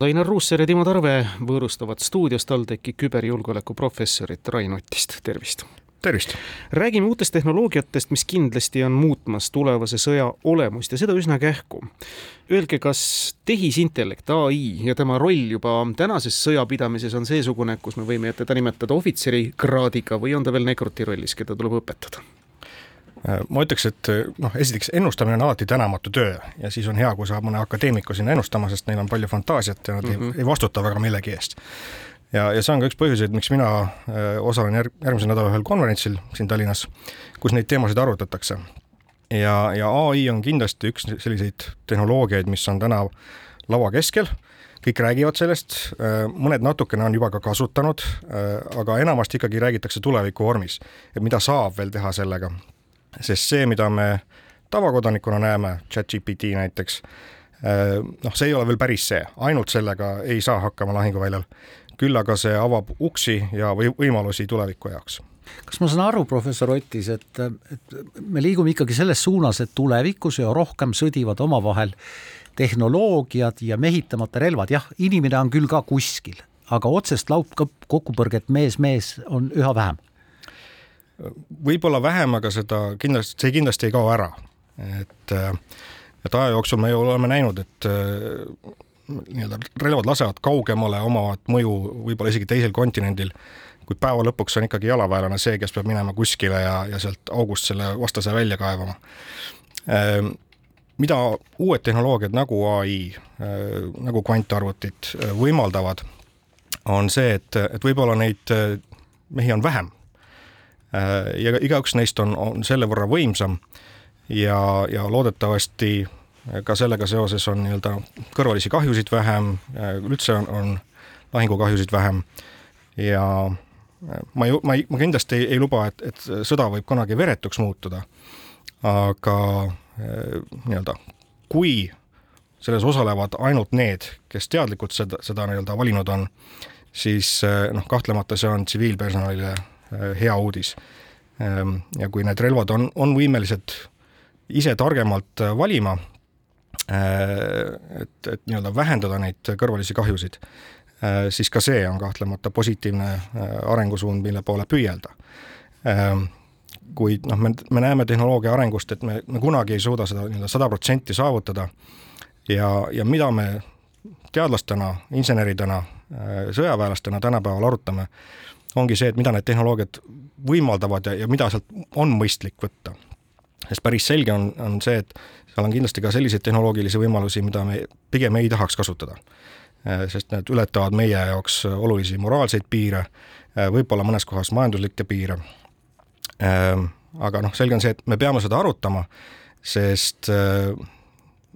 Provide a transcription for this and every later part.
Ainar Ruussaar ja Timo Tarve võõrustavad stuudios TalTechi küberjulgeoleku professorit Rain Ottist, tervist! tervist! räägime uutest tehnoloogiatest, mis kindlasti on muutmas tulevase sõja olemust ja seda üsna kähku. Öelge, kas tehisintellekt, ai ja tema roll juba tänases sõjapidamises on seesugune, kus me võime teda nimetada ohvitseri kraadiga või on ta veel nekruti rollis, keda tuleb õpetada? Ma ütleks, et noh, esiteks ennustamine on alati tänamatu töö ja siis on hea, kui saab mõne akadeemiku sinna ennustama, sest neil on palju fantaasiat ja nad mm -hmm. ei, ei vastuta väga millegi eest ja, ja see on ka üks põhjuseid, miks mina äh, osalen järg, järgmisel nädalal ühel konverentsil siin Tallinnas, kus neid teemasid arutatakse. ja, ja ai on kindlasti üks selliseid tehnoloogiaid, mis on täna laua keskel, kõik räägivad sellest, äh, mõned natukene on juba ka kasutanud, äh, aga enamasti ikkagi räägitakse tuleviku vormis, et mida saab veel teha sellega. Sest see, mida me tavakodanikuna näeme, chat-GPT näiteks, noh, see ei ole veel päris see, ainult sellega ei saa hakkama lahinguväljal. Küll aga see avab uksi ja või võimalusi tuleviku jaoks. Kas ma saan aru, professor Ottis, et, et me liigume ikkagi selles suunas, et tulevikus üha rohkem sõdivad omavahel tehnoloogiad ja mehitamata relvad, jah, inimene on küll ka kuskil, aga otsest laupkokkupõrget mees-mees on üha vähem. Võib-olla vähem, aga seda kindlasti, see kindlasti ei kao ära, et et aja jooksul me ju oleme näinud, et nii-öelda relvad lasevad kaugemale, omavad mõju võib-olla isegi teisel kontinendil, kuid päeva lõpuks on ikkagi jalaväelane see, kes peab minema kuskile ja, ja sealt august selle vastase välja kaevama. Ehm, mida uued tehnoloogiad nagu ai, ehm, nagu kvantarvutid võimaldavad, on see, et, et võib-olla neid mehi on vähem. Ja igaüks neist on, on selle võrra võimsam ja, ja loodetavasti ka sellega seoses on nii-öelda kõrvalisi kahjusid vähem, üldse on, on lahingukahjusid vähem. Ja ma ju, ma ei, ma kindlasti ei, ei luba, et, et sõda võib kunagi veretuks muutuda, aga nii-öelda kui selles osalevad ainult need, kes teadlikult seda, seda nii-öelda valinud on, siis noh, kahtlemata see on tsiviilpersonalile hea uudis. ja kui need relvad on, on võimelised ise targemalt valima, Äh, et, et nii-öelda vähendada neid kõrvalisi kahjusid, äh, siis ka see on kahtlemata positiivne äh, arengusuund, mille poole püüelda. kuid noh, me, me näeme tehnoloogia arengust, et me, me kunagi ei suuda seda nii-öelda sada protsenti saavutada ja, ja mida me teadlastena, inseneridena, sõjaväelastena tänapäeval arutame, ongi see, et mida need tehnoloogiad võimaldavad ja, ja mida sealt on mõistlik võtta. sest päris selge on, on see, et seal on kindlasti ka selliseid tehnoloogilisi võimalusi, mida me pigem ei tahaks kasutada. Sest need ületavad meie jaoks olulisi moraalseid piire, võib-olla mõnes kohas majanduslikke piire. Aga noh, selge on see, et me peame seda arutama, sest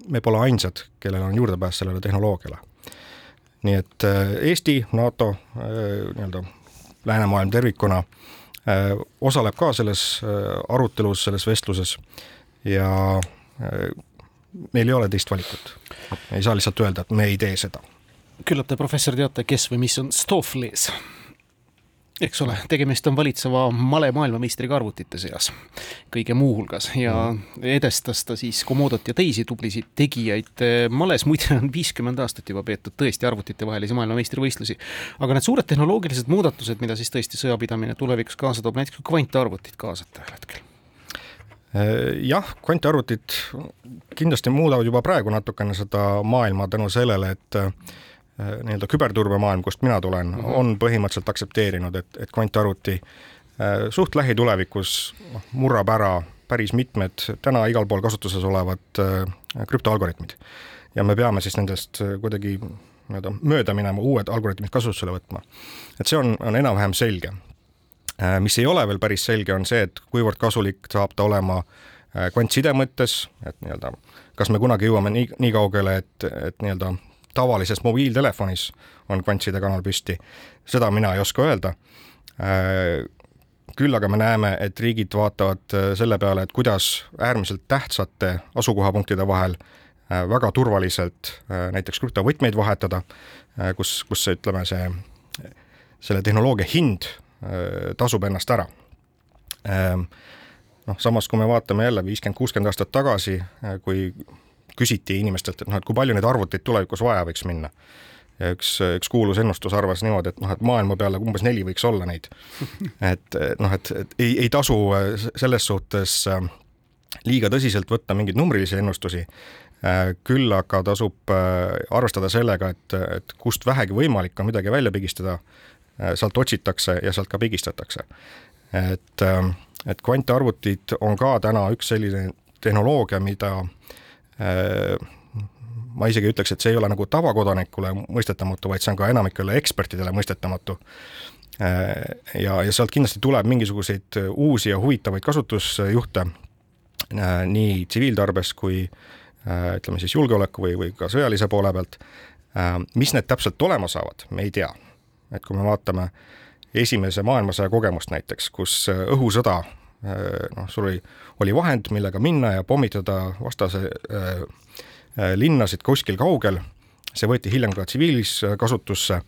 me pole ainsad, kellel on juurdepääs sellele tehnoloogiale. nii et Eesti, NATO, nii-öelda läänemaailm tervikuna osaleb ka selles arutelus, selles vestluses ja meil ei ole teist valikut. ei saa lihtsalt öelda, et me ei tee seda. küllap te, professor, teate, kes või mis on Stoflis? Eks ole, tegemist on valitseva male maailmameistriga arvutite seas, kõige muu hulgas ja mm. edestas ta siis Commodot ja teisi tublisid tegijaid. males muide on viiskümmend aastat juba peetud tõesti arvutitevahelisi maailmameistrivõistlusi. aga need suured tehnoloogilised muudatused, mida siis tõesti sõjapidamine tulevikus kaasa toob, näiteks kvantarvutid kaasata ühel hetkel Äh, jah, kvantarvutid kindlasti muudavad juba praegu natukene seda maailma tänu sellele, et äh, nii-öelda küberturbemaailm, kust mina tulen mm, -hmm. on põhimõtteliselt aktsepteerinud, et, et kvantarvuti äh, suht lähitulevikus noh, murrab ära päris mitmed täna igal pool kasutuses olevad krüptoalgoritmid. ja me peame siis nendest kuidagi nii-öelda mööda minema, uued algoritmid kasutusele võtma. et see on, on enam-vähem selge. Äh, mis ei ole veel päris selge, on see, et kuivõrd kasulik saab ta olema äh, kvantside mõttes, et nii-öelda kas me kunagi jõuame nii, nii kaugele, et, et nii-öelda tavalises mobiiltelefonis on kvantside kanal püsti, seda mina ei oska öelda. Äh, küll aga me näeme, et riigid vaatavad selle peale, et kuidas äärmiselt tähtsate asukohapunktide vahel väga turvaliselt näiteks krüptovõtmeid vahetada, kus, kus ütleme, see, selle tehnoloogia hind Äh, tasub ennast ära. Noh, samas kui me vaatame jälle viiskümmend, kuuskümmend aastat tagasi, äh, kui küsiti inimestelt, et noh, et kui palju neid arvuteid tulevikus vaja võiks minna. ja üks, üks kuulus ennustus arvas niimoodi, et noh, et maailma peale umbes neli võiks olla neid. et noh, et, et ei, ei tasu selles suhtes liiga tõsiselt võtta mingeid numbrilisi ennustusi, küll aga tasub arvestada sellega, et, et kust vähegi võimalik on midagi välja pigistada, sealt otsitakse ja sealt ka pigistatakse. et, et kvantarvutid on ka täna üks selline tehnoloogia, mida ma isegi ütleks, et see ei ole nagu tavakodanikule mõistetamatu, vaid see on ka enamikele ekspertidele mõistetamatu. ja, ja sealt kindlasti tuleb mingisuguseid uusi ja huvitavaid kasutusjuhte nii tsiviiltarbes kui ütleme siis julgeoleku või, või ka sõjalise poole pealt. mis need täpselt olema saavad, me ei tea. et kui me vaatame esimese maailmasõja kogemust näiteks, kus õhusõda noh, sul oli, oli vahend, millega minna ja pommitada vastase äh, Äh, linnasid kuskil kaugel, see võeti hiljem ka tsiviiliskasutusse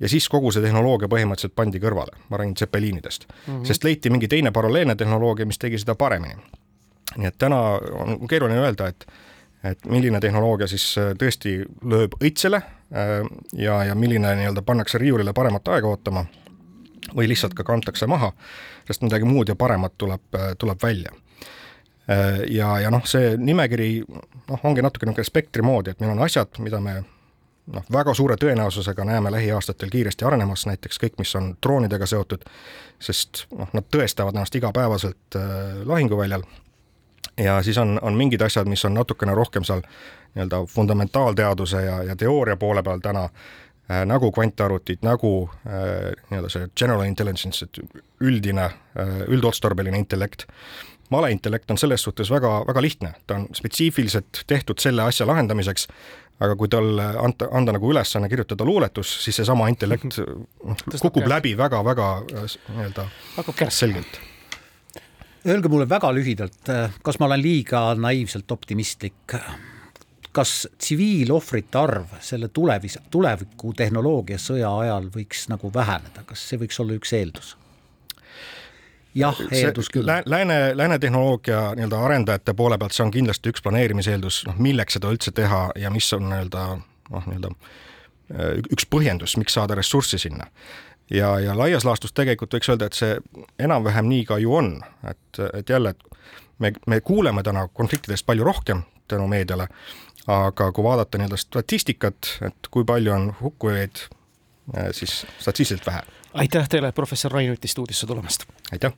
ja siis kogu see tehnoloogia põhimõtteliselt pandi kõrvale, ma räägin tsepeliinidest mm, -hmm. sest leiti mingi teine paralleelne tehnoloogia, mis tegi seda paremini. nii et täna on keeruline öelda, et et milline tehnoloogia siis äh, tõesti lööb õitsele äh, ja, ja milline nii-öelda pannakse riiulile paremat aega ootama või lihtsalt ka kantakse maha, sest midagi muud ja paremat tuleb, tuleb välja ja, ja noh, see nimekiri noh, ongi natuke niisugune spektri moodi, et meil on asjad, mida me noh, väga suure tõenäosusega näeme lähiaastatel kiiresti arenemas, näiteks kõik, mis on droonidega seotud, sest noh, nad tõestavad ennast igapäevaselt äh, lahinguväljal. ja siis on, on mingid asjad, mis on natukene rohkem seal nii-öelda fundamentaalteaduse ja, ja teooria poole peal täna nagu kvantarvutid, nagu äh, nii-öelda see general intelligence, et üldine äh,, üldotstarbeline intellekt. Malehintellekt on selles suhtes väga, väga lihtne, ta on spetsiifiliselt tehtud selle asja lahendamiseks, aga kui talle anta, anda nagu ülesanne kirjutada luuletus, siis seesama intellekt noh, kukub läbi väga-väga äh, nii-öelda selgelt. Öelge mulle väga lühidalt, äh, kas ma olen liiga naiivselt optimistlik, kas tsiviilohvrite arv selle tulevis, tuleviku tehnoloogia sõja ajal võiks nagu väheneda, kas see võiks olla üks eeldus? jah, eeldus küll. Lääne, lääne tehnoloogia nii-öelda arendajate poole pealt, see on kindlasti üks planeerimiseeldus, noh milleks seda üldse teha ja mis on nii-öelda noh, nii-öelda äh, üks põhjendus, miks saada ressurssi sinna. ja, ja laias laastus tegelikult võiks öelda, et see enam-vähem nii ka ju on, et, et jälle, et me, me kuuleme täna konfliktidest palju rohkem tänu meediale, aga kui vaadata nii-öelda statistikat, et kui palju on hukkujaid, äh, siis statistiliselt vähe aitäh teile, professor Rain Üti stuudiosse tulemast! aitäh!